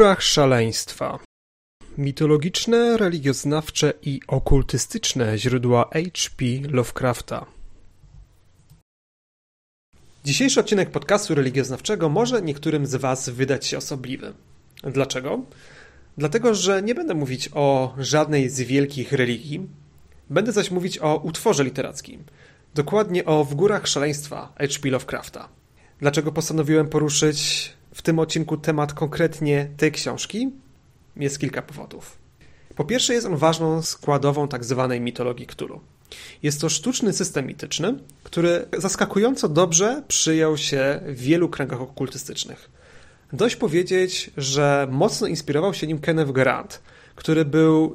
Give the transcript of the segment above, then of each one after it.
Górach szaleństwa. Mitologiczne, religioznawcze i okultystyczne źródła H.P. Lovecrafta. Dzisiejszy odcinek podcastu religioznawczego może niektórym z Was wydać się osobliwy. Dlaczego? Dlatego, że nie będę mówić o żadnej z wielkich religii, będę zaś mówić o utworze literackim, dokładnie o W górach szaleństwa H.P. Lovecrafta. Dlaczego postanowiłem poruszyć w tym odcinku temat konkretnie tej książki? Jest kilka powodów. Po pierwsze, jest on ważną składową tzw. Tak mitologii Cthulhu. Jest to sztuczny system mityczny, który zaskakująco dobrze przyjął się w wielu kręgach okultystycznych. Dość powiedzieć, że mocno inspirował się nim Kenneth Grant, który był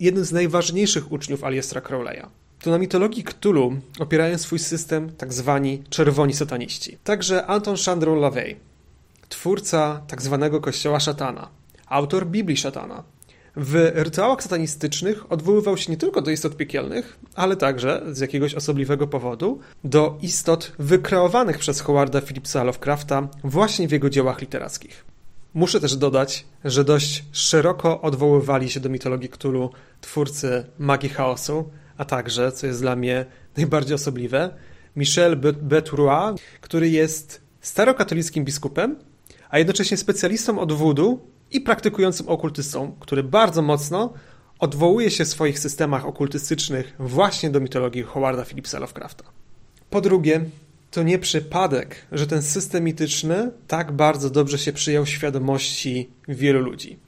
jednym z najważniejszych uczniów Aliestra Crowley'a. To na mitologii Cthulhu opierają swój system tak zwani czerwoni sataniści. Także Anton Chandron LaVey, twórca tak zwanego kościoła szatana, autor Biblii szatana. W rytuałach satanistycznych odwoływał się nie tylko do istot piekielnych, ale także, z jakiegoś osobliwego powodu, do istot wykreowanych przez Howarda Phillipsa Lovecrafta właśnie w jego dziełach literackich. Muszę też dodać, że dość szeroko odwoływali się do mitologii Cthulhu twórcy magii chaosu, a także, co jest dla mnie najbardziej osobliwe, Michel Beturois, który jest starokatolickim biskupem, a jednocześnie specjalistą od wudu i praktykującym okultystą, który bardzo mocno odwołuje się w swoich systemach okultystycznych właśnie do mitologii Howarda Phillipsa Lovecrafta. Po drugie, to nie przypadek, że ten system mityczny tak bardzo dobrze się przyjął świadomości wielu ludzi.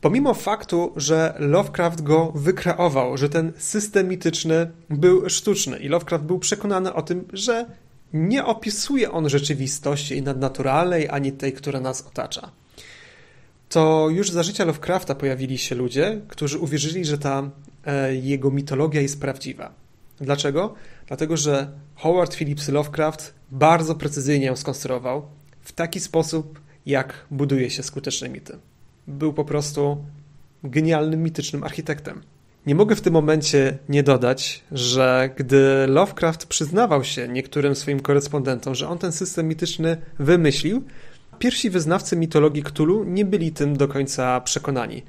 Pomimo faktu, że Lovecraft go wykreował, że ten system mityczny był sztuczny i Lovecraft był przekonany o tym, że nie opisuje on rzeczywistości nadnaturalnej ani tej, która nas otacza. To już za życia Lovecrafta pojawili się ludzie, którzy uwierzyli, że ta e, jego mitologia jest prawdziwa. Dlaczego? Dlatego, że Howard Phillips Lovecraft bardzo precyzyjnie ją skonstruował w taki sposób, jak buduje się skuteczne mity. Był po prostu genialnym, mitycznym architektem. Nie mogę w tym momencie nie dodać, że gdy Lovecraft przyznawał się niektórym swoim korespondentom, że on ten system mityczny wymyślił, pierwsi wyznawcy mitologii Cthulhu nie byli tym do końca przekonani.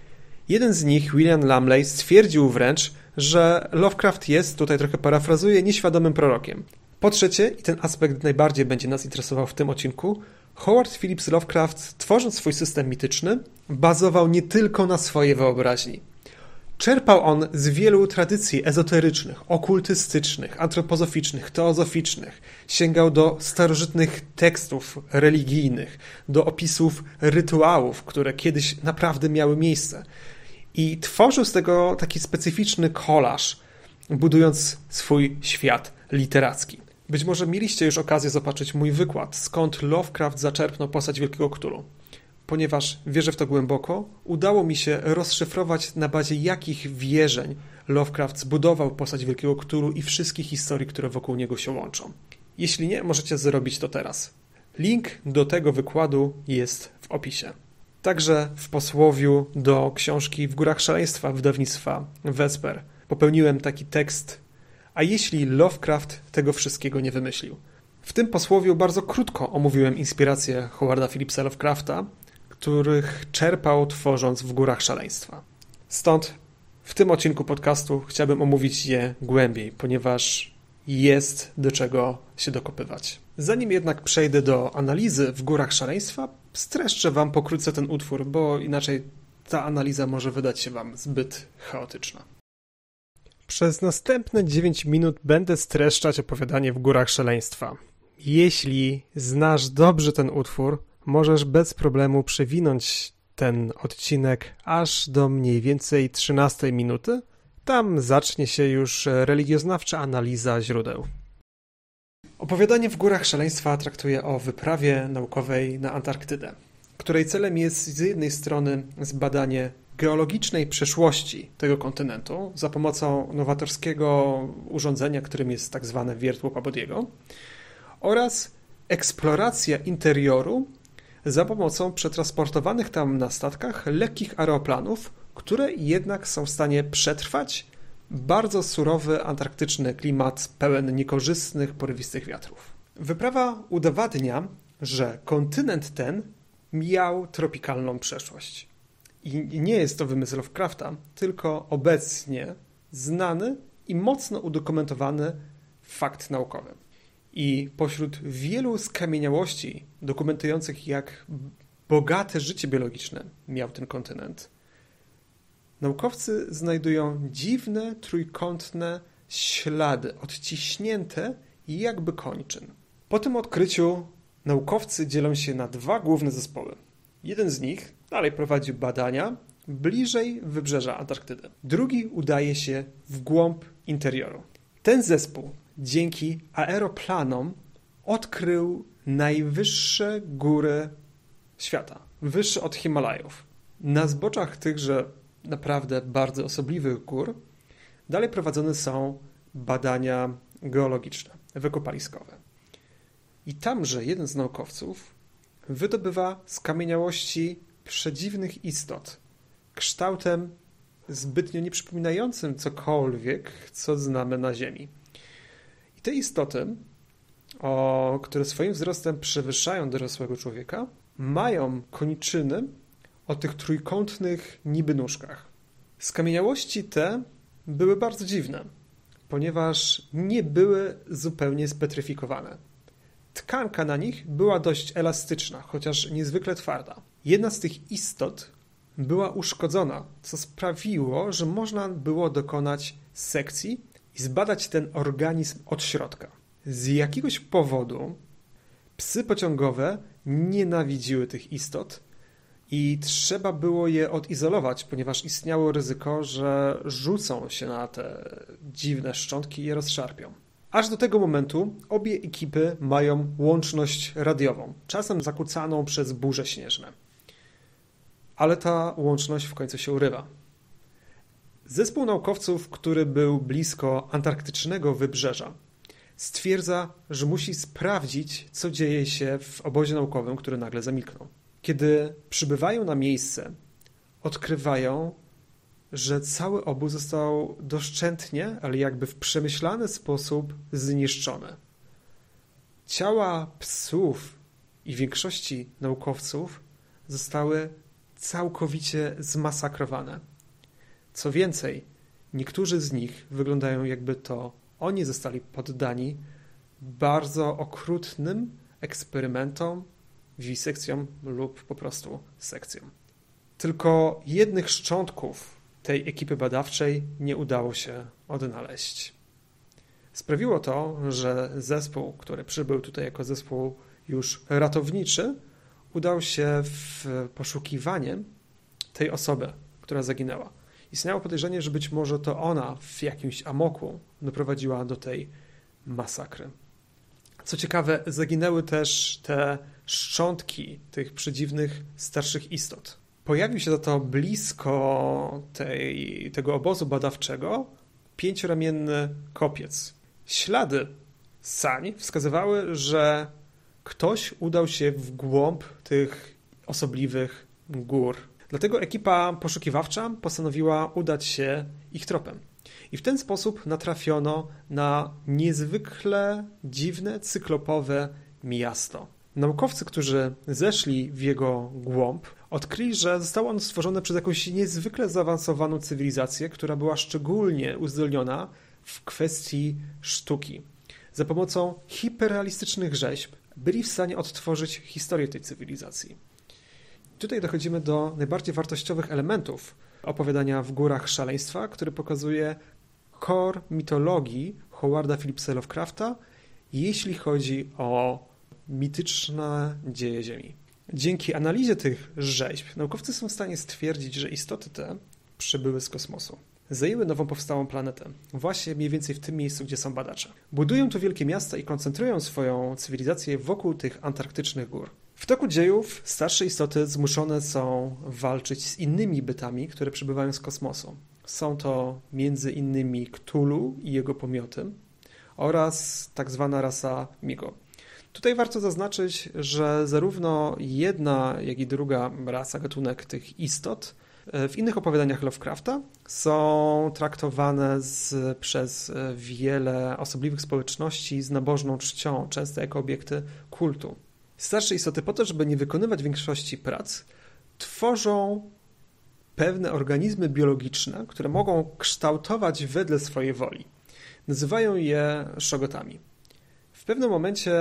Jeden z nich, William Lamley, stwierdził wręcz, że Lovecraft jest, tutaj trochę parafrazuję, nieświadomym prorokiem. Po trzecie, i ten aspekt najbardziej będzie nas interesował w tym odcinku, Howard Phillips Lovecraft, tworząc swój system mityczny, bazował nie tylko na swojej wyobraźni. Czerpał on z wielu tradycji ezoterycznych, okultystycznych, antropozoficznych, teozoficznych. Sięgał do starożytnych tekstów religijnych, do opisów rytuałów, które kiedyś naprawdę miały miejsce. I tworzył z tego taki specyficzny kolaż, budując swój świat literacki. Być może mieliście już okazję zobaczyć mój wykład, skąd Lovecraft zaczerpnął postać Wielkiego Ktulu ponieważ wierzę w to głęboko, udało mi się rozszyfrować na bazie jakich wierzeń Lovecraft zbudował postać Wielkiego Ktulu i wszystkich historii, które wokół niego się łączą. Jeśli nie, możecie zrobić to teraz. Link do tego wykładu jest w opisie. Także w posłowiu do książki W górach szaleństwa wydawnictwa Vesper popełniłem taki tekst, a jeśli Lovecraft tego wszystkiego nie wymyślił? W tym posłowiu bardzo krótko omówiłem inspirację Howarda Phillipsa Lovecrafta, których czerpał tworząc w górach szaleństwa. Stąd w tym odcinku podcastu chciałbym omówić je głębiej, ponieważ jest do czego się dokopywać. Zanim jednak przejdę do analizy w górach szaleństwa, streszczę Wam pokrótce ten utwór, bo inaczej ta analiza może wydać się Wam zbyt chaotyczna. Przez następne 9 minut będę streszczać opowiadanie w górach szaleństwa. Jeśli znasz dobrze ten utwór, możesz bez problemu przewinąć ten odcinek aż do mniej więcej 13 minuty. Tam zacznie się już religioznawcza analiza źródeł. Opowiadanie w Górach Szaleństwa traktuje o wyprawie naukowej na Antarktydę, której celem jest z jednej strony zbadanie geologicznej przeszłości tego kontynentu za pomocą nowatorskiego urządzenia, którym jest tak zwane wiertło Pabodiego oraz eksploracja interioru za pomocą przetransportowanych tam na statkach lekkich aeroplanów, które jednak są w stanie przetrwać bardzo surowy antarktyczny klimat pełen niekorzystnych, porywistych wiatrów. Wyprawa udowadnia, że kontynent ten miał tropikalną przeszłość. I nie jest to wymysł Lovecrafta, tylko obecnie znany i mocno udokumentowany fakt naukowy. I pośród wielu skamieniałości dokumentujących, jak bogate życie biologiczne miał ten kontynent, naukowcy znajdują dziwne, trójkątne ślady odciśnięte jakby kończyn. Po tym odkryciu naukowcy dzielą się na dwa główne zespoły. Jeden z nich dalej prowadzi badania bliżej wybrzeża Antarktydy. Drugi udaje się w głąb interioru. Ten zespół dzięki aeroplanom odkrył najwyższe góry świata, wyższe od Himalajów. Na zboczach tychże naprawdę bardzo osobliwych gór dalej prowadzone są badania geologiczne, wykopaliskowe. I tamże jeden z naukowców wydobywa skamieniałości przedziwnych istot, kształtem zbytnio nieprzypominającym cokolwiek, co znamy na Ziemi. Te istoty, o, które swoim wzrostem przewyższają dorosłego człowieka, mają koniczyny o tych trójkątnych niby nóżkach. Skamieniałości te były bardzo dziwne, ponieważ nie były zupełnie spetryfikowane. Tkanka na nich była dość elastyczna, chociaż niezwykle twarda. Jedna z tych istot była uszkodzona, co sprawiło, że można było dokonać sekcji i zbadać ten organizm od środka. Z jakiegoś powodu psy pociągowe nienawidziły tych istot i trzeba było je odizolować, ponieważ istniało ryzyko, że rzucą się na te dziwne szczątki i je rozszarpią. Aż do tego momentu obie ekipy mają łączność radiową, czasem zakłócaną przez burze śnieżne. Ale ta łączność w końcu się urywa. Zespół naukowców, który był blisko antarktycznego wybrzeża, stwierdza, że musi sprawdzić, co dzieje się w obozie naukowym, który nagle zamilknął. Kiedy przybywają na miejsce, odkrywają, że cały obóz został doszczętnie, ale jakby w przemyślany sposób zniszczony. Ciała psów i większości naukowców zostały całkowicie zmasakrowane. Co więcej, niektórzy z nich wyglądają jakby to oni zostali poddani bardzo okrutnym eksperymentom, wisekcjom lub po prostu sekcjom. Tylko jednych szczątków tej ekipy badawczej nie udało się odnaleźć. Sprawiło to, że zespół, który przybył tutaj jako zespół już ratowniczy, udał się w poszukiwanie tej osoby, która zaginęła. Istniało podejrzenie, że być może to ona w jakimś amoku doprowadziła do tej masakry. Co ciekawe, zaginęły też te szczątki tych przedziwnych starszych istot. Pojawił się za to blisko tej, tego obozu badawczego pięcioramienny kopiec. Ślady sań wskazywały, że ktoś udał się w głąb tych osobliwych gór. Dlatego ekipa poszukiwawcza postanowiła udać się ich tropem. I w ten sposób natrafiono na niezwykle dziwne, cyklopowe miasto. Naukowcy, którzy zeszli w jego głąb, odkryli, że zostało ono stworzone przez jakąś niezwykle zaawansowaną cywilizację, która była szczególnie uzdolniona w kwestii sztuki. Za pomocą hiperrealistycznych rzeźb byli w stanie odtworzyć historię tej cywilizacji. Tutaj dochodzimy do najbardziej wartościowych elementów opowiadania w górach szaleństwa, który pokazuje core mitologii Howarda Phillipsa Lovecrafta, jeśli chodzi o mityczne dzieje Ziemi. Dzięki analizie tych rzeźb naukowcy są w stanie stwierdzić, że istoty te przybyły z kosmosu. Zajęły nową powstałą planetę, właśnie mniej więcej w tym miejscu, gdzie są badacze. Budują tu wielkie miasta i koncentrują swoją cywilizację wokół tych antarktycznych gór. W toku dziejów starsze istoty zmuszone są walczyć z innymi bytami, które przybywają z kosmosu. Są to między innymi Cthulhu i jego pomioty oraz tak zwana rasa Migo. Tutaj warto zaznaczyć, że zarówno jedna, jak i druga rasa, gatunek tych istot e, w innych opowiadaniach Lovecrafta są traktowane z, przez wiele osobliwych społeczności z nabożną czcią, często jako obiekty kultu. Starsze istoty po to, żeby nie wykonywać większości prac, tworzą pewne organizmy biologiczne, które mogą kształtować wedle swojej woli. Nazywają je szogotami. W pewnym momencie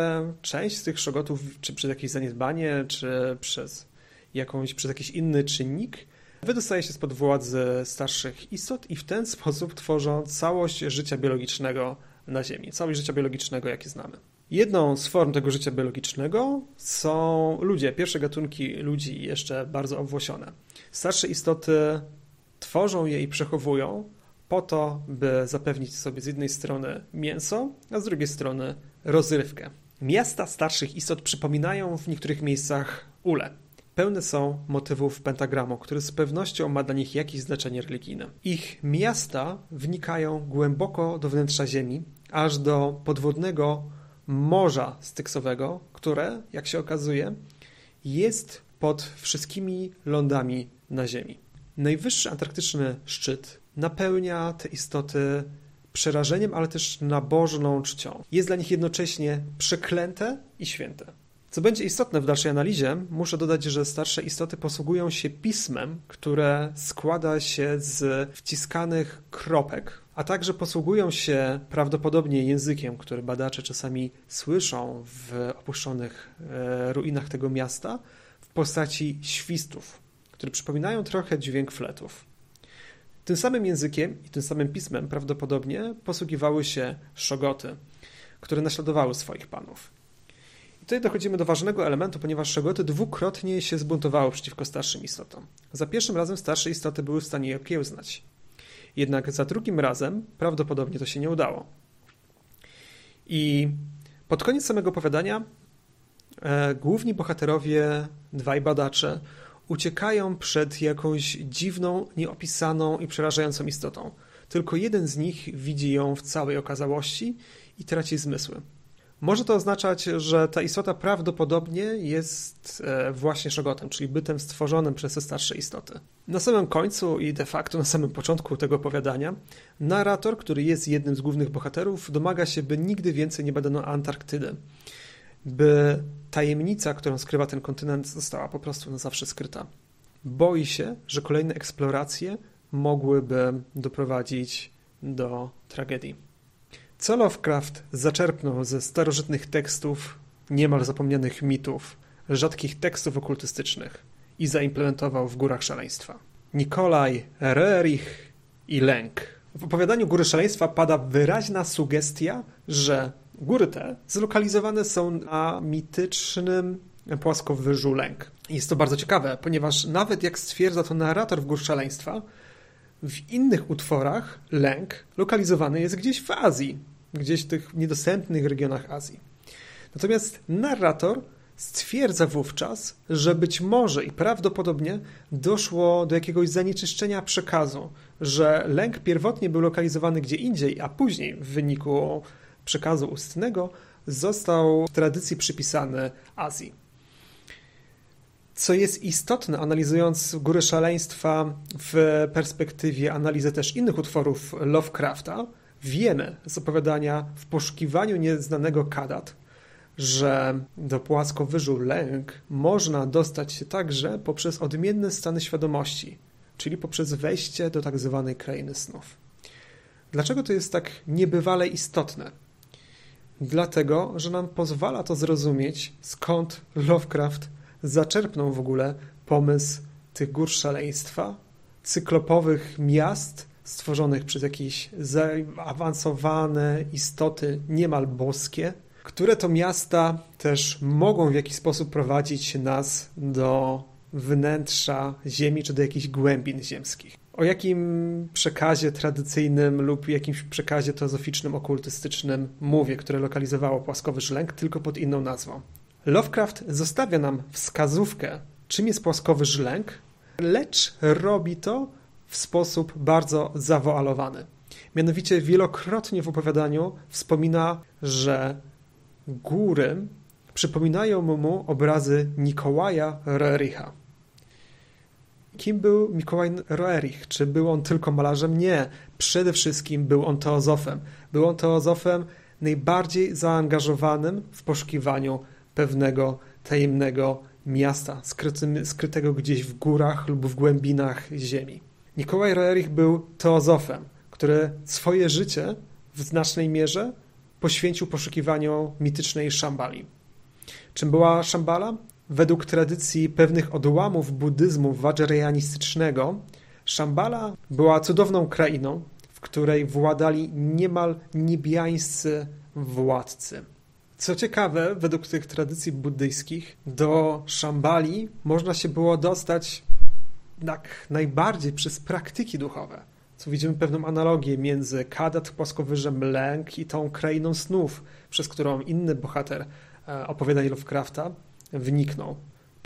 część z tych szogotów, czy przez jakieś zaniedbanie, czy przez, jakąś, przez jakiś inny czynnik, wydostaje się spod władzy starszych istot i w ten sposób tworzą całość życia biologicznego na Ziemi, całość życia biologicznego, jakie znamy. Jedną z form tego życia biologicznego są ludzie, pierwsze gatunki ludzi jeszcze bardzo obwłosione. Starsze istoty tworzą je i przechowują po to, by zapewnić sobie z jednej strony mięso, a z drugiej strony rozrywkę. Miasta starszych istot przypominają w niektórych miejscach ule. Pełne są motywów pentagramu, który z pewnością ma dla nich jakieś znaczenie religijne. Ich miasta wnikają głęboko do wnętrza Ziemi, aż do podwodnego morza styksowego, które, jak się okazuje, jest pod wszystkimi lądami na Ziemi. Najwyższy antarktyczny szczyt napełnia te istoty przerażeniem, ale też nabożną czcią. Jest dla nich jednocześnie przeklęte i święte. Co będzie istotne w dalszej analizie, muszę dodać, że starsze istoty posługują się pismem, które składa się z wciskanych kropek, a także posługują się prawdopodobnie językiem, który badacze czasami słyszą w opuszczonych e, ruinach tego miasta, w postaci świstów, które przypominają trochę dźwięk fletów. Tym samym językiem i tym samym pismem prawdopodobnie posługiwały się szogoty, które naśladowały swoich panów. Tutaj dochodzimy do ważnego elementu, ponieważ szogoty dwukrotnie się zbuntowały przeciwko starszym istotom. Za pierwszym razem starsze istoty były w stanie je okiełznać. Jednak za drugim razem prawdopodobnie to się nie udało. I pod koniec samego opowiadania e, główni bohaterowie, dwaj badacze, uciekają przed jakąś dziwną, nieopisaną i przerażającą istotą. Tylko jeden z nich widzi ją w całej okazałości i traci zmysły. Może to oznaczać, że ta istota prawdopodobnie jest e, właśnie szogotem, czyli bytem stworzonym przez te starsze istoty. Na samym końcu i de facto na samym początku tego opowiadania, narrator, który jest jednym z głównych bohaterów, domaga się, by nigdy więcej nie badano Antarktydy. By tajemnica, którą skrywa ten kontynent, została po prostu na zawsze skryta. Boi się, że kolejne eksploracje mogłyby doprowadzić do tragedii. Co Lovecraft zaczerpnął ze starożytnych tekstów, niemal zapomnianych mitów, rzadkich tekstów okultystycznych i zaimplementował w Górach Szaleństwa. Nikolaj, Rerich i Lęk. W opowiadaniu Góry Szaleństwa pada wyraźna sugestia, że góry te zlokalizowane są na mitycznym płaskowyżu Lęk. Jest to bardzo ciekawe, ponieważ nawet jak stwierdza to narrator w Gór Szaleństwa, w innych utworach lęk lokalizowany jest gdzieś w Azji, gdzieś w tych niedostępnych regionach Azji. Natomiast narrator stwierdza wówczas, że być może i prawdopodobnie doszło do jakiegoś zanieczyszczenia przekazu, że lęk pierwotnie był lokalizowany gdzie indziej, a później w wyniku przekazu ustnego został w tradycji przypisany Azji. Co jest istotne, analizując Góry Szaleństwa w perspektywie analizy też innych utworów Lovecrafta, wiemy z opowiadania w poszukiwaniu nieznanego Kadat, że do płaskowyżu lęk można dostać się także poprzez odmienne stany świadomości, czyli poprzez wejście do tak zwanej krainy snów. Dlaczego to jest tak niebywale istotne? Dlatego, że nam pozwala to zrozumieć, skąd Lovecraft zaczerpnął w ogóle pomysł tych gór szaleństwa, cyklopowych miast stworzonych przez jakieś zaawansowane istoty niemal boskie, które to miasta też mogą w jakiś sposób prowadzić nas do wnętrza Ziemi czy do jakichś głębin ziemskich. O jakim przekazie tradycyjnym lub jakimś przekazie teozoficznym, okultystycznym mówię, które lokalizowało płaskowy żlęk, tylko pod inną nazwą. Lovecraft zostawia nam wskazówkę, czym jest płaskowy żlęk, lecz robi to w sposób bardzo zawoalowany. Mianowicie wielokrotnie w opowiadaniu wspomina, że góry przypominają mu obrazy Nikołaja Roericha. Kim był Mikołaj Roerich? Czy był on tylko malarzem? Nie. Przede wszystkim był on teozofem. Był on teozofem najbardziej zaangażowanym w poszukiwaniu pewnego tajemnego miasta, skrytego gdzieś w górach lub w głębinach ziemi. Nikołaj Roerich był teozofem, który swoje życie w znacznej mierze poświęcił poszukiwaniu mitycznej Szambali. Czym była Szambala? Według tradycji pewnych odłamów buddyzmu wajrayanistycznego, Szambala była cudowną krainą, w której władali niemal niebiańscy władcy. Co ciekawe, według tych tradycji buddyjskich, do Szambali można się było dostać tak najbardziej przez praktyki duchowe. Co widzimy pewną analogię między Kadat, płaskowyżem Lęk i tą krainą snów, przez którą inny bohater e, opowiadań Lovecrafta wniknął.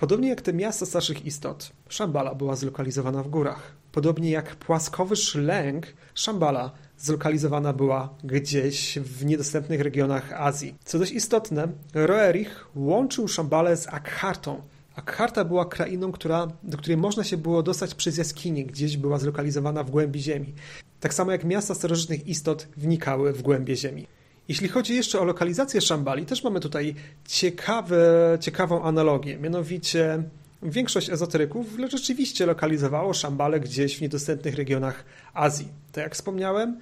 Podobnie jak te miasta starszych istot, Szambala była zlokalizowana w górach. Podobnie jak płaskowyż Lęk, Szambala zlokalizowana była gdzieś w niedostępnych regionach Azji. Co dość istotne, Roerich łączył Szambalę z Akhartą. Akharta była krainą, która, do której można się było dostać przez jaskinię, gdzieś była zlokalizowana w głębi ziemi. Tak samo jak miasta starożytnych istot wnikały w głębie ziemi. Jeśli chodzi jeszcze o lokalizację Szambali, też mamy tutaj ciekawe, ciekawą analogię. Mianowicie większość ezoteryków rzeczywiście lokalizowało Szambale gdzieś w niedostępnych regionach Azji. Tak jak wspomniałem,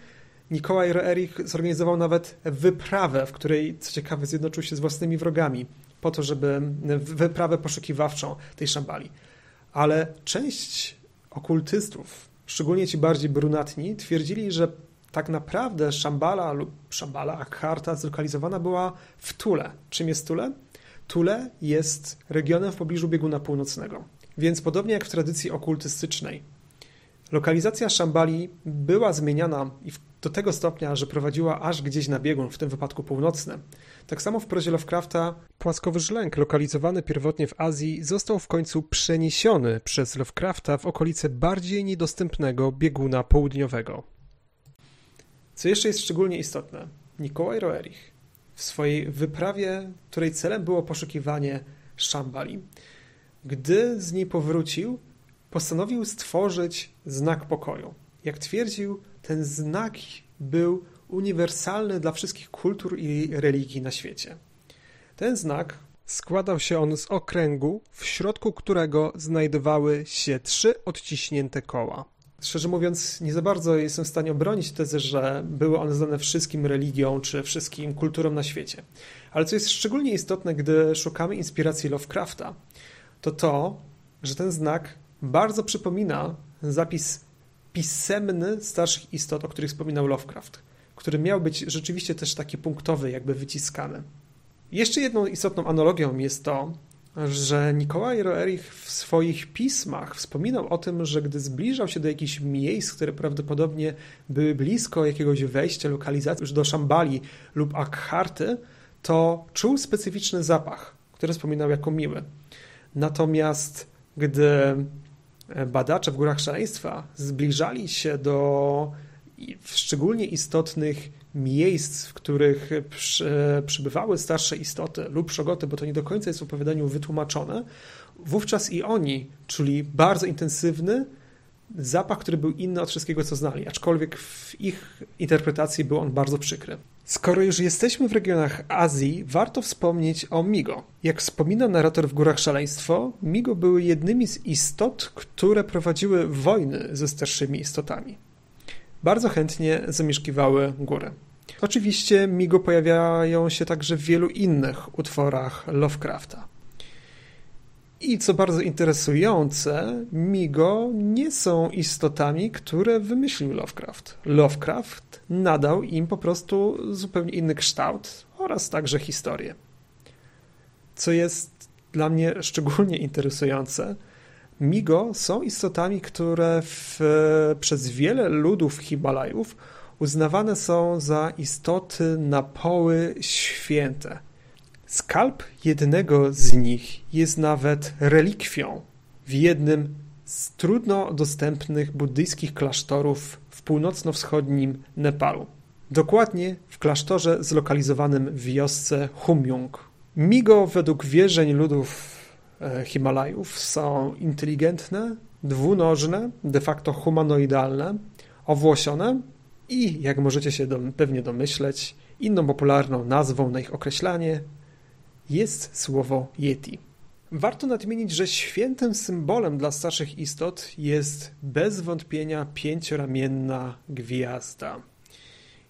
Nikołaj Roerich zorganizował nawet wyprawę, w której, co ciekawe, zjednoczył się z własnymi wrogami, po to, żeby wyprawę poszukiwawczą tej Szambali. Ale część okultystów, szczególnie ci bardziej brunatni, twierdzili, że tak naprawdę Szambala lub Szambala Akharta zlokalizowana była w Tule. Czym jest Tule? Tule jest regionem w pobliżu bieguna północnego. Więc podobnie jak w tradycji okultystycznej, lokalizacja Szambali była zmieniana do tego stopnia, że prowadziła aż gdzieś na biegun, w tym wypadku północny. Tak samo w prozie Lovecrafta płaskowy żlęk lokalizowany pierwotnie w Azji został w końcu przeniesiony przez Lovecrafta w okolice bardziej niedostępnego bieguna południowego. Co jeszcze jest szczególnie istotne, Nikołaj Roerich w swojej wyprawie, której celem było poszukiwanie Szambali, gdy z niej powrócił, postanowił stworzyć znak pokoju. Jak twierdził, ten znak był uniwersalny dla wszystkich kultur i religii na świecie. Ten znak składał się on z okręgu, w środku którego znajdowały się trzy odciśnięte koła. Szczerze mówiąc, nie za bardzo jestem w stanie obronić tezy, że były one znane wszystkim religiom czy wszystkim kulturom na świecie. Ale co jest szczególnie istotne, gdy szukamy inspiracji Lovecrafta, to to, że ten znak bardzo przypomina zapis pisemny starszych istot, o których wspominał Lovecraft, który miał być rzeczywiście też taki punktowy, jakby wyciskany. Jeszcze jedną istotną analogią jest to, że Nikołaj Roerich w swoich pismach wspominał o tym, że gdy zbliżał się do jakichś miejsc, które prawdopodobnie były blisko jakiegoś wejścia, lokalizacji już do Szambali lub Akharty, to czuł specyficzny zapach, który wspominał jako miły. Natomiast gdy badacze w górach szaleństwa zbliżali się do szczególnie istotnych miejsc, w których przy, przybywały starsze istoty lub przogoty, bo to nie do końca jest w opowiadaniu wytłumaczone, wówczas i oni czuli bardzo intensywny zapach, który był inny od wszystkiego, co znali, aczkolwiek w ich interpretacji był on bardzo przykry. Skoro już jesteśmy w regionach Azji, warto wspomnieć o Migo. Jak wspomina narrator w Górach Szaleństwo, Migo były jednymi z istot, które prowadziły wojny ze starszymi istotami. Bardzo chętnie zamieszkiwały góry. Oczywiście Migo pojawiają się także w wielu innych utworach Lovecrafta. I co bardzo interesujące, Migo nie są istotami, które wymyślił Lovecraft. Lovecraft nadał im po prostu zupełnie inny kształt oraz także historię. Co jest dla mnie szczególnie interesujące, Migo są istotami, które w, przez wiele ludów Himalajów uznawane są za istoty na poły święte. Skalp jednego z nich jest nawet relikwią w jednym z trudno dostępnych buddyjskich klasztorów w północno-wschodnim Nepalu. Dokładnie w klasztorze zlokalizowanym w wiosce Humyung. Migo według wierzeń ludów Himalajów są inteligentne, dwunożne, de facto humanoidalne, owłosione i, jak możecie się pewnie domyśleć, inną popularną nazwą na ich określanie jest słowo Yeti. Warto nadmienić, że świętym symbolem dla starszych istot jest bez wątpienia pięcioramienna gwiazda.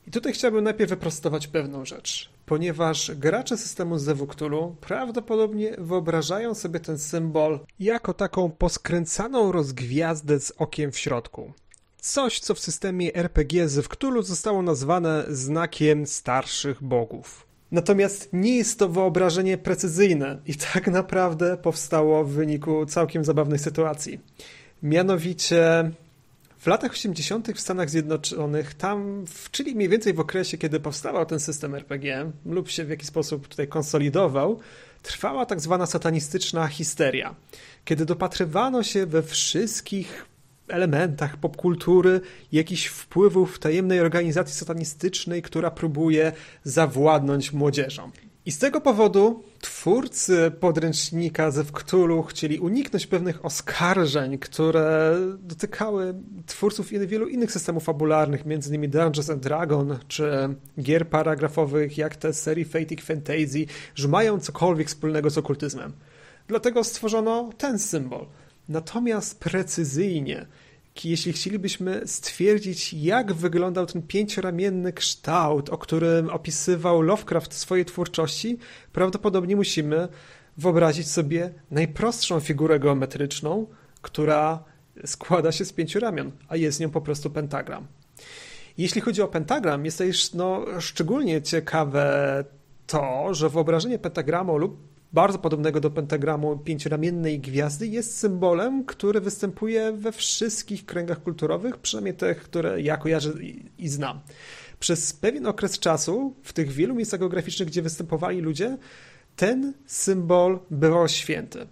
I tutaj chciałbym najpierw wyprostować pewną rzecz, ponieważ gracze systemu Zewuktulu prawdopodobnie wyobrażają sobie ten symbol jako taką poskręcaną rozgwiazdę z okiem w środku. Coś, co w systemie RPG Zewktulu zostało nazwane znakiem starszych bogów. Natomiast nie jest to wyobrażenie precyzyjne i tak naprawdę powstało w wyniku całkiem zabawnej sytuacji. Mianowicie w latach 80. w Stanach Zjednoczonych, tam, czyli mniej więcej w okresie, kiedy powstawał ten system RPG lub się w jakiś sposób tutaj konsolidował, trwała tak zwana satanistyczna histeria, kiedy dopatrywano się we wszystkich elementach popkultury jakichś wpływów tajemnej organizacji satanistycznej, która próbuje zawładnąć młodzieżą. I z tego powodu twórcy podręcznika ze Wktulu chcieli uniknąć pewnych oskarżeń, które dotykały twórców wielu innych systemów fabularnych, m.in. Dungeons and Dragon, czy gier paragrafowych jak te serii Fatic Fantasy, że mają cokolwiek wspólnego z okultyzmem. Dlatego stworzono ten symbol. Natomiast precyzyjnie jeśli chcielibyśmy stwierdzić, jak wyglądał ten pięcioramienny kształt, o którym opisywał Lovecraft swojej twórczości, prawdopodobnie musimy wyobrazić sobie najprostszą figurę geometryczną, która składa się z pięciu ramion, a jest nią po prostu pentagram. Jeśli chodzi o pentagram, jest to już no, szczególnie ciekawe to, że wyobrażenie pentagramu lub bardzo podobnego do pentagramu pięcioramiennej gwiazdy, jest symbolem, który występuje we wszystkich kręgach kulturowych, przynajmniej tych, które ja kojarzę i znam. Przez pewien okres czasu, w tych wielu miejscach geograficznych, gdzie występowali ludzie, ten symbol bywał święty.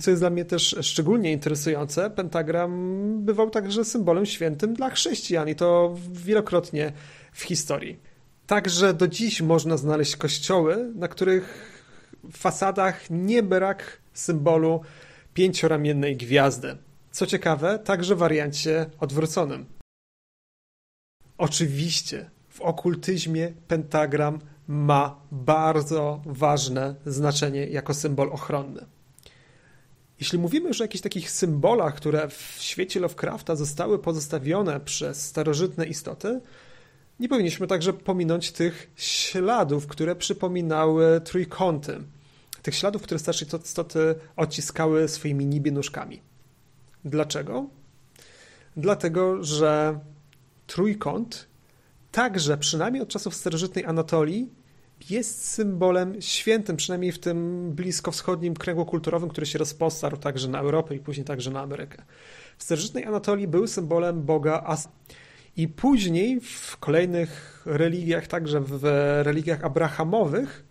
Co jest dla mnie też szczególnie interesujące, pentagram bywał także symbolem świętym dla chrześcijan i to wielokrotnie w historii. Także do dziś można znaleźć kościoły, na których fasadach nie brak symbolu pięcioramiennej gwiazdy. Co ciekawe, także w wariancie odwróconym. Oczywiście w okultyzmie pentagram ma bardzo ważne znaczenie jako symbol ochronny. Jeśli mówimy już o jakichś takich symbolach, które w świecie Lovecrafta zostały pozostawione przez starożytne istoty, nie powinniśmy także pominąć tych śladów, które przypominały trójkąty. Tych śladów, które starsze istoty odciskały swoimi niby nóżkami. Dlaczego? Dlatego, że trójkąt także, przynajmniej od czasów starożytnej Anatolii, jest symbolem świętym, przynajmniej w tym bliskowschodnim kręgu kulturowym, który się rozpostarł także na Europę i później także na Amerykę. W starożytnej Anatolii był symbolem boga As i później w kolejnych religiach, także w religiach abrahamowych,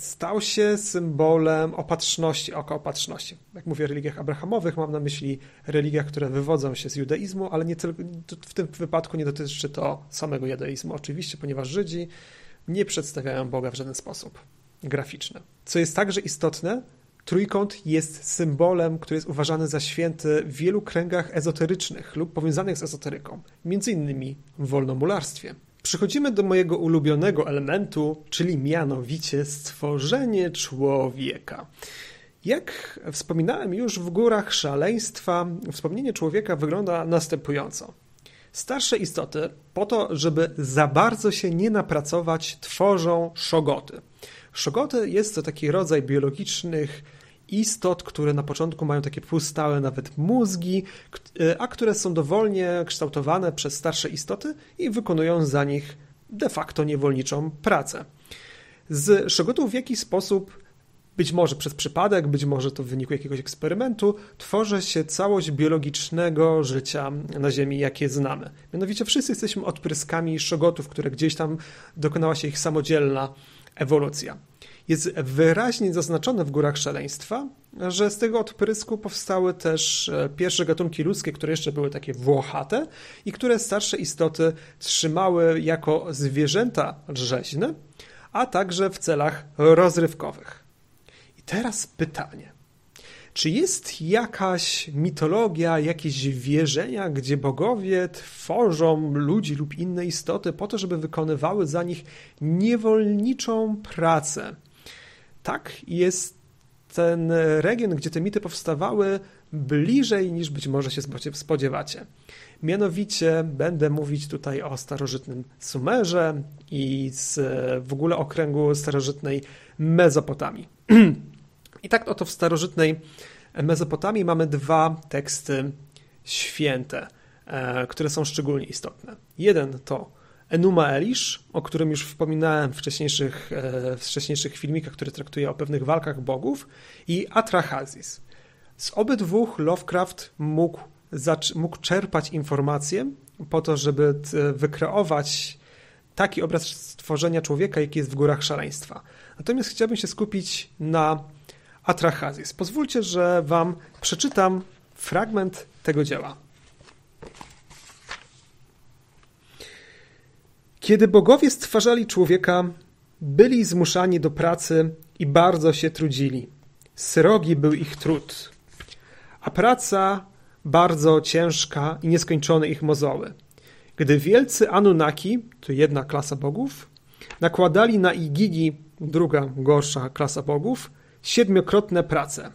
stał się symbolem opatrzności, oka opatrzności. Jak mówię o religiach abrahamowych, mam na myśli religiach, które wywodzą się z judaizmu, ale nie tylko, w tym wypadku nie dotyczy to samego judaizmu, oczywiście, ponieważ Żydzi nie przedstawiają Boga w żaden sposób graficzny. Co jest także istotne, Trójkąt jest symbolem, który jest uważany za święty w wielu kręgach ezoterycznych lub powiązanych z ezoteryką, między innymi w wolnomularstwie. Przechodzimy do mojego ulubionego elementu, czyli mianowicie stworzenie człowieka. Jak wspominałem już w górach szaleństwa, wspomnienie człowieka wygląda następująco. Starsze istoty, po to, żeby za bardzo się nie napracować, tworzą szogoty. Szogoty jest to taki rodzaj biologicznych istot, które na początku mają takie półstałe nawet mózgi, e, a które są dowolnie kształtowane przez starsze istoty i wykonują za nich de facto niewolniczą pracę. Z szogotów w jakiś sposób być może przez przypadek, być może to w wyniku jakiegoś eksperymentu, tworzy się całość biologicznego życia na Ziemi, jakie znamy. Mianowicie wszyscy jesteśmy odpryskami szogotów, które gdzieś tam dokonała się ich samodzielna ewolucja jest wyraźnie zaznaczone w górach szaleństwa, że z tego odprysku powstały też e, pierwsze gatunki ludzkie, które jeszcze były takie włochate i które starsze istoty trzymały jako zwierzęta rzeźne, a także w celach rozrywkowych. I teraz pytanie. Czy jest jakaś mitologia, jakieś wierzenia, gdzie bogowie tworzą ludzi lub inne istoty po to, żeby wykonywały za nich niewolniczą pracę, tak, jest ten region, gdzie te mity powstawały, bliżej niż być może się spodziewacie. Mianowicie będę mówić tutaj o starożytnym Sumerze i z, w ogóle okręgu starożytnej Mezopotamii. I tak oto w starożytnej Mezopotamii mamy dwa teksty święte, e, które są szczególnie istotne. Jeden to Enuma Elish, o którym już wspominałem w wcześniejszych, e, w wcześniejszych filmikach, który traktuje o pewnych walkach bogów, i Atrahazis. Z obydwu Lovecraft mógł, mógł czerpać informacje po to, żeby wykreować taki obraz stworzenia człowieka, jaki jest w górach szaleństwa. Natomiast chciałbym się skupić na Atrahazis. Pozwólcie, że wam przeczytam fragment tego dzieła. Kiedy bogowie stwarzali człowieka, byli zmuszani do pracy i bardzo się trudzili. Srogi był ich trud, a praca bardzo ciężka i nieskończone ich mozoły. Gdy wielcy Anunnaki, to jedna klasa bogów, nakładali na Igigi, druga gorsza klasa bogów, siedmiokrotne prace.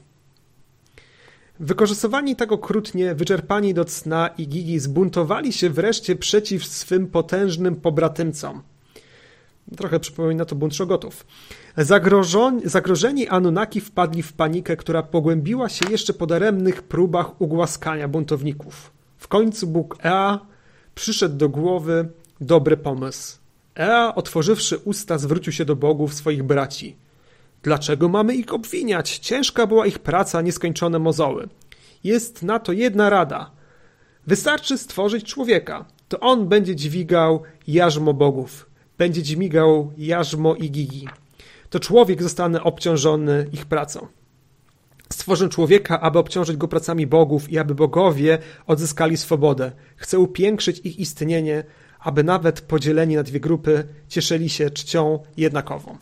Wykorzystywani tak okrutnie, wyczerpani do cna i gigi zbuntowali się wreszcie przeciw swym potężnym pobratymcom. Trochę przypomina to bunt Szogotów. Zagrożeni Anunnaki wpadli w panikę, która pogłębiła się jeszcze po daremnych próbach ugłaskania buntowników. W końcu Bóg Ea przyszedł do głowy dobry pomysł. Ea, otworzywszy usta, zwrócił się do bogów swoich braci. Dlaczego mamy ich obwiniać? Ciężka była ich praca, nieskończone mozoły. Jest na to jedna rada. Wystarczy stworzyć człowieka. To on będzie dźwigał jarzmo bogów. Będzie dźwigał jarzmo i gigi. To człowiek zostanie obciążony ich pracą. Stworzę człowieka, aby obciążyć go pracami bogów i aby bogowie odzyskali swobodę. Chcę upiększyć ich istnienie, aby nawet podzieleni na dwie grupy cieszyli się czcią jednakową.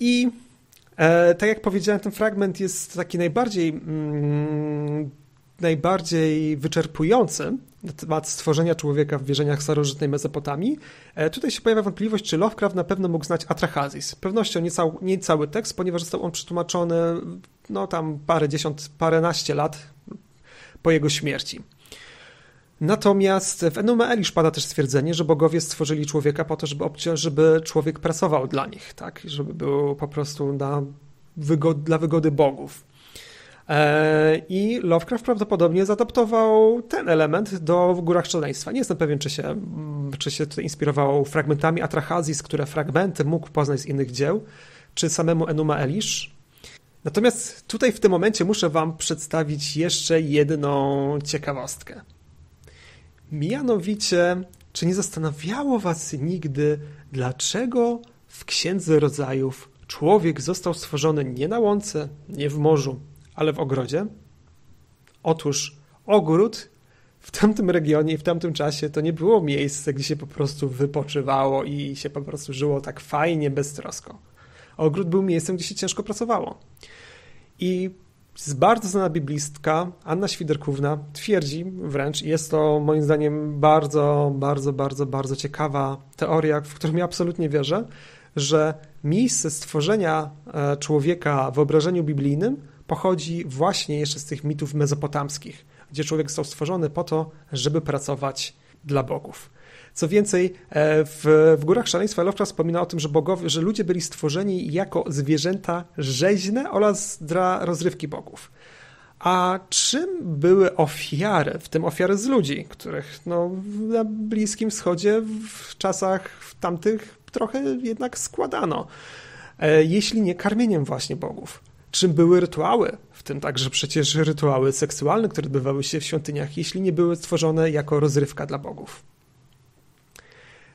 I e, tak jak powiedziałem, ten fragment jest taki najbardziej, mm, najbardziej wyczerpujący na temat stworzenia człowieka w wierzeniach starożytnej Mezopotamii. E, tutaj się pojawia wątpliwość, czy Lovecraft na pewno mógł znać Atrahazis. Z pewnością nie, cał, nie cały tekst, ponieważ został on przetłumaczony no tam parę dziesiąt, paręnaście lat po jego śmierci. Natomiast w Enuma Elish pada też stwierdzenie, że bogowie stworzyli człowieka po to, żeby, żeby człowiek pracował dla nich, tak? żeby był po prostu dla wygody bogów. E, I Lovecraft prawdopodobnie zadaptował ten element do w Górach Szaleństwa. Nie jestem pewien, czy się, czy się tutaj inspirował fragmentami Atrahazis, które fragmenty mógł poznać z innych dzieł, czy samemu Enuma Elish. Natomiast tutaj w tym momencie muszę wam przedstawić jeszcze jedną ciekawostkę. Mianowicie, czy nie zastanawiało was nigdy, dlaczego w Księdze Rodzajów człowiek został stworzony nie na łące, nie w morzu, ale w ogrodzie? Otóż ogród w tamtym regionie i w tamtym czasie to nie było miejsce, gdzie się po prostu wypoczywało i się po prostu żyło tak fajnie, beztrosko. Ogród był miejscem, gdzie się ciężko pracowało. I bardzo znana biblistka, Anna Świderkówna, twierdzi wręcz, jest to moim zdaniem bardzo, bardzo, bardzo, bardzo ciekawa teoria, w którą ja absolutnie wierzę, że miejsce stworzenia e, człowieka w wyobrażeniu biblijnym pochodzi właśnie jeszcze z tych mitów mezopotamskich, gdzie człowiek został stworzony po to, żeby pracować dla bogów. Co więcej, e, w, w Górach Szaleństwa Lovecraft wspomina o tym, że bogowie, że ludzie byli stworzeni jako zwierzęta rzeźne oraz dla rozrywki bogów. A czym były ofiary, w tym ofiary z ludzi, których no, na Bliskim Wschodzie w czasach tamtych trochę jednak składano, e, jeśli nie karmieniem właśnie bogów? Czym były rytuały, w tym także przecież rytuały seksualne, które odbywały się w świątyniach, jeśli nie były stworzone jako rozrywka dla bogów?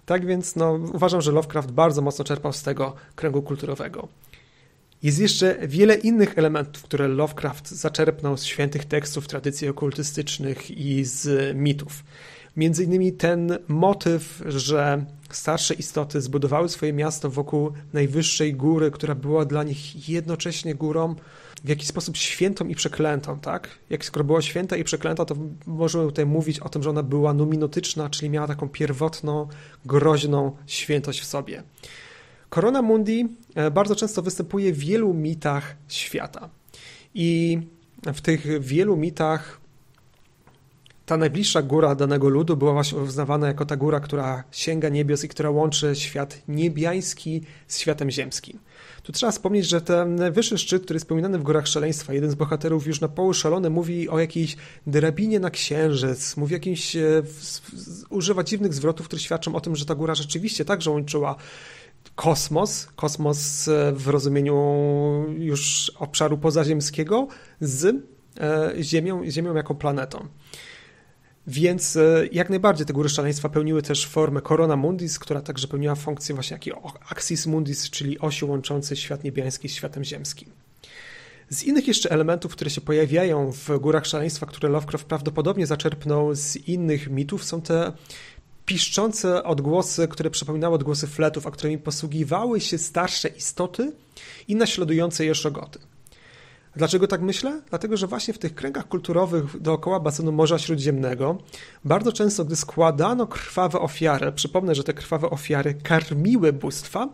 Tak więc no, uważam, że Lovecraft bardzo mocno czerpał z tego kręgu kulturowego. Jest jeszcze wiele innych elementów, które Lovecraft zaczerpnął z świętych tekstów, tradycji okultystycznych i z mitów. Między innymi ten motyw, że starsze istoty zbudowały swoje miasto wokół najwyższej góry, która była dla nich jednocześnie górą w jakiś sposób świętą i przeklętą, tak? Jak skoro była święta i przeklęta, to możemy tutaj mówić o tym, że ona była numinotyczna, czyli miała taką pierwotną, groźną świętość w sobie. Korona Mundi e, bardzo często występuje w wielu mitach świata. I w tych wielu mitach ta najbliższa góra danego ludu była właśnie uznawana jako ta góra, która sięga niebios i która łączy świat niebiański z światem ziemskim. Tu trzeba wspomnieć, że ten najwyższy szczyt, który jest wspominany w Górach Szaleństwa, jeden z bohaterów już na poły szalony mówi o jakiejś drabinie na księżyc, mówi jakimś, e, używa dziwnych zwrotów, które świadczą o tym, że ta góra rzeczywiście także łączyła kosmos, kosmos e, w rozumieniu już obszaru pozaziemskiego z e, Ziemią, Ziemią jako planetą. Więc e, jak najbardziej te góry szaleństwa pełniły też formę Corona Mundis, która także pełniła funkcję właśnie jakiej Axis Mundis, czyli osi łączącej świat niebiański z światem ziemskim. Z innych jeszcze elementów, które się pojawiają w Górach Szaleństwa, które Lovecraft prawdopodobnie zaczerpnął z innych mitów, są te piszczące odgłosy, które przypominały odgłosy fletów, a którymi posługiwały się starsze istoty i naśladujące je szogoty. Dlaczego tak myślę? Dlatego, że właśnie w tych kręgach kulturowych dookoła basenu Morza Śródziemnego bardzo często, gdy składano krwawe ofiary, przypomnę, że te krwawe ofiary karmiły bóstwa,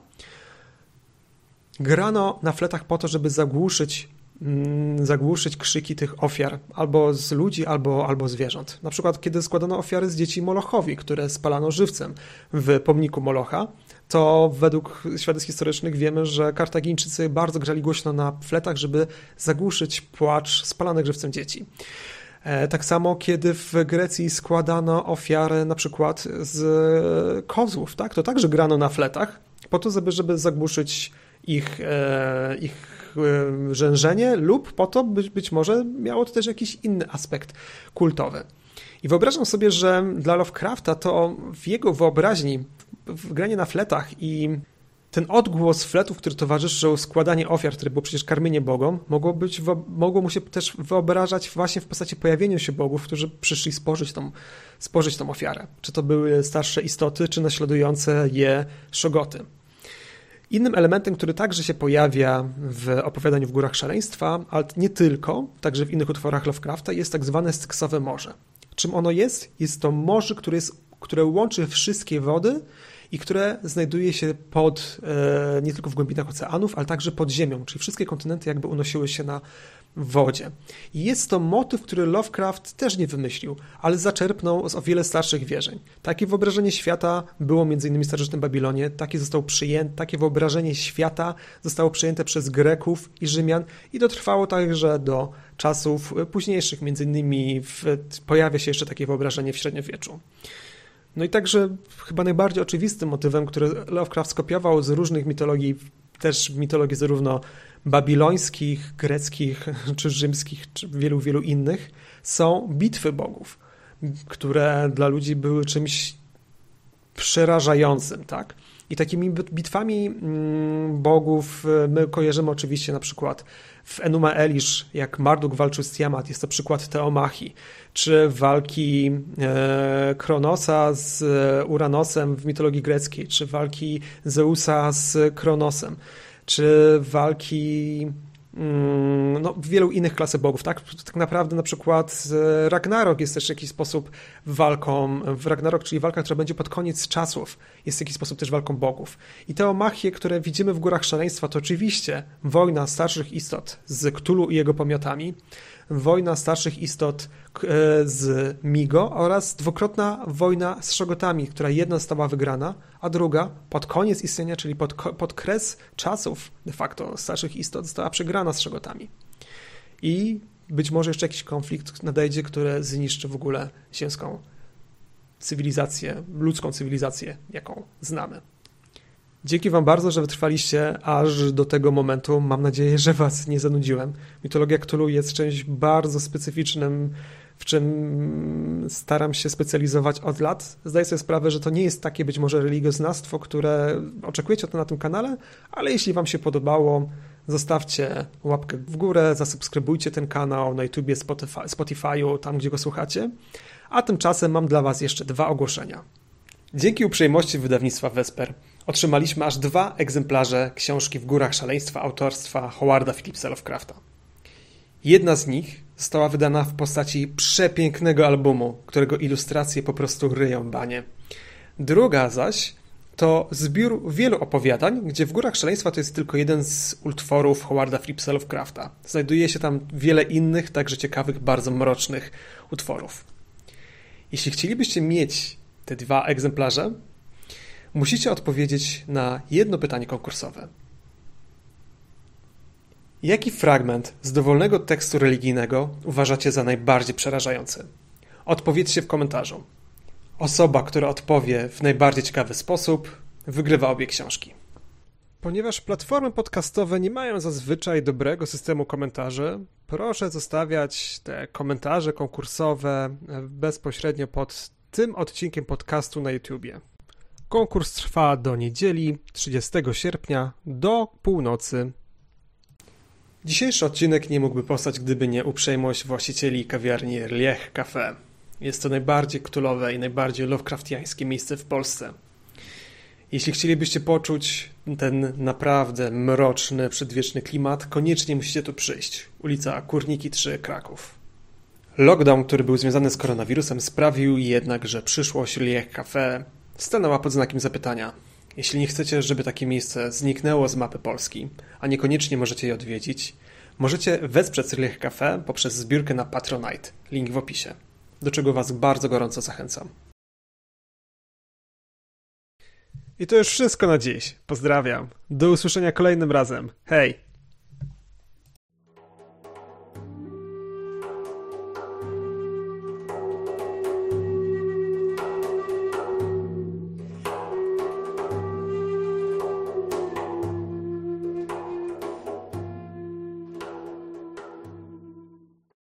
grano na fletach po to, żeby zagłuszyć Mm, zagłuszyć krzyki tych ofiar, albo z ludzi, albo, albo zwierząt. Na przykład, kiedy składano ofiary z dzieci Molochowi, które spalano żywcem w pomniku Molocha, to według świadectw historycznych wiemy, że Kartagińczycy bardzo grzali głośno na fletach, żeby zagłuszyć płacz spalanych żywcem dzieci. E, tak samo, kiedy w Grecji składano ofiary na przykład z kozłów, tak? to także grano na fletach, po to, żeby, żeby zagłuszyć ich, e, ich E, rzężenie lub po to być, może miało to też jakiś inny aspekt kultowy. I wyobrażam sobie, że dla Lovecrafta to w jego wyobraźni, granie na fletach i ten odgłos fletów, który towarzyszył składanie ofiar, które było przecież karmienie bogom, mogło, być, mogło mu się też wyobrażać właśnie w postaci pojawienia się bogów, którzy przyszli spożyć tą, spożyć tą ofiarę. Czy to były starsze istoty, czy naśladujące je szogoty. Innym elementem, który także się pojawia w opowiadaniu w Górach Szaleństwa, ale nie tylko, także w innych utworach Lovecrafta, jest tak zwane Styksowe Morze. Czym ono jest? Jest to morze, które, jest, które łączy wszystkie wody i które znajduje się pod, e, nie tylko w głębinach oceanów, ale także pod ziemią, czyli wszystkie kontynenty jakby unosiły się na wodzie. I jest to motyw, który Lovecraft też nie wymyślił, ale zaczerpnął z o wiele starszych wierzeń. Takie wyobrażenie świata było m.in. w starożytnym Babilonie, takie zostało przyjęte, takie wyobrażenie świata zostało przyjęte przez Greków i Rzymian i dotrwało także do czasów późniejszych, m.in. W, pojawia się jeszcze takie wyobrażenie w średniowieczu. No i także chyba najbardziej oczywistym motywem, który Lovecraft skopiował z różnych mitologii, też mitologii zarówno babilońskich, greckich czy rzymskich, czy wielu, wielu innych, są bitwy bogów, które dla ludzi były czymś przerażającym, tak? I takimi bitwami mm, bogów e, my kojarzymy oczywiście na przykład w Enuma Elish, jak Marduk walczył z Tiamat, jest to przykład Teomachi, czy walki e, Kronosa z Uranosem w mitologii greckiej, czy walki Zeusa z Kronosem czy walki no, wielu innych klasy bogów, tak? Tak naprawdę na przykład Ragnarok jest też w jakiś sposób walką, w Ragnarok, czyli walka, która będzie pod koniec czasów, jest w jakiś sposób też walką bogów. I te omachie, które widzimy w Górach Szaleństwa, to oczywiście wojna starszych istot z Ktulu i jego pomiotami, wojna starszych istot e, z Migo oraz dwukrotna wojna z Szogotami, która jedna została wygrana, a druga pod koniec istnienia, czyli pod, pod kres czasów de facto starszych istot została przegrana z Szogotami. I być może jeszcze jakiś konflikt nadejdzie, który zniszczy w ogóle ziemską cywilizację, ludzką cywilizację, jaką znamy. Dzięki Wam bardzo, że wytrwaliście aż do tego momentu. Mam nadzieję, że Was nie zanudziłem. Mitologia Cthulhu jest czymś bardzo specyficznym, w czym staram się specjalizować od lat. Zdaję sobie sprawę, że to nie jest takie być może religioznawstwo, które oczekujecie to na tym kanale, ale jeśli Wam się podobało, zostawcie łapkę w górę, zasubskrybujcie ten kanał na YouTubie, Spotify, Spotify'u, tam gdzie go słuchacie. A tymczasem mam dla Was jeszcze dwa ogłoszenia. Dzięki uprzejmości wydawnictwa Vesper otrzymaliśmy aż dwa egzemplarze książki W górach szaleństwa autorstwa Howarda Phillipsa Lovecrafta. Jedna z nich została wydana w postaci przepięknego albumu, którego ilustracje po prostu ryją banie. Druga zaś to zbiór wielu opowiadań, gdzie w Górach Szaleństwa to jest tylko jeden z utworów Howarda Phillipsa Lovecrafta. Znajduje się tam wiele innych, także ciekawych, bardzo mrocznych utworów. Jeśli chcielibyście mieć te dwa egzemplarze, musicie odpowiedzieć na jedno pytanie konkursowe. Jaki fragment z dowolnego tekstu religijnego uważacie za najbardziej przerażający? Odpowiedzcie w komentarzu. Osoba, która odpowie w najbardziej ciekawy sposób, wygrywa obie książki. Ponieważ platformy podcastowe nie mają zazwyczaj dobrego systemu komentarzy, proszę zostawiać te komentarze konkursowe bezpośrednio pod tym odcinkiem podcastu na YouTubie. Konkurs trwa do niedzieli 30 sierpnia do północy. Dzisiejszy odcinek nie mógłby powstać, gdyby nie uprzejmość właścicieli kawiarni Liech Café. Jest to najbardziej ktulowe i najbardziej Lovecraftiańskie miejsce w Polsce. Jeśli chcielibyście poczuć ten naprawdę mroczny, przedwieczny klimat, koniecznie musicie tu przyjść. Ulica Kurniki 3, Kraków. Lockdown, który był związany z koronawirusem, sprawił jednak, że przyszłość Liech Café stanęła pod znakiem zapytania. Jeśli nie chcecie, żeby takie miejsce zniknęło z mapy Polski, a niekoniecznie możecie je odwiedzić, możecie wesprzeć Liech Café poprzez zbiórkę na Patronite. Link w opisie do czego Was bardzo gorąco zachęcam. I to już wszystko na dziś. Pozdrawiam. Do usłyszenia kolejnym razem. Hej!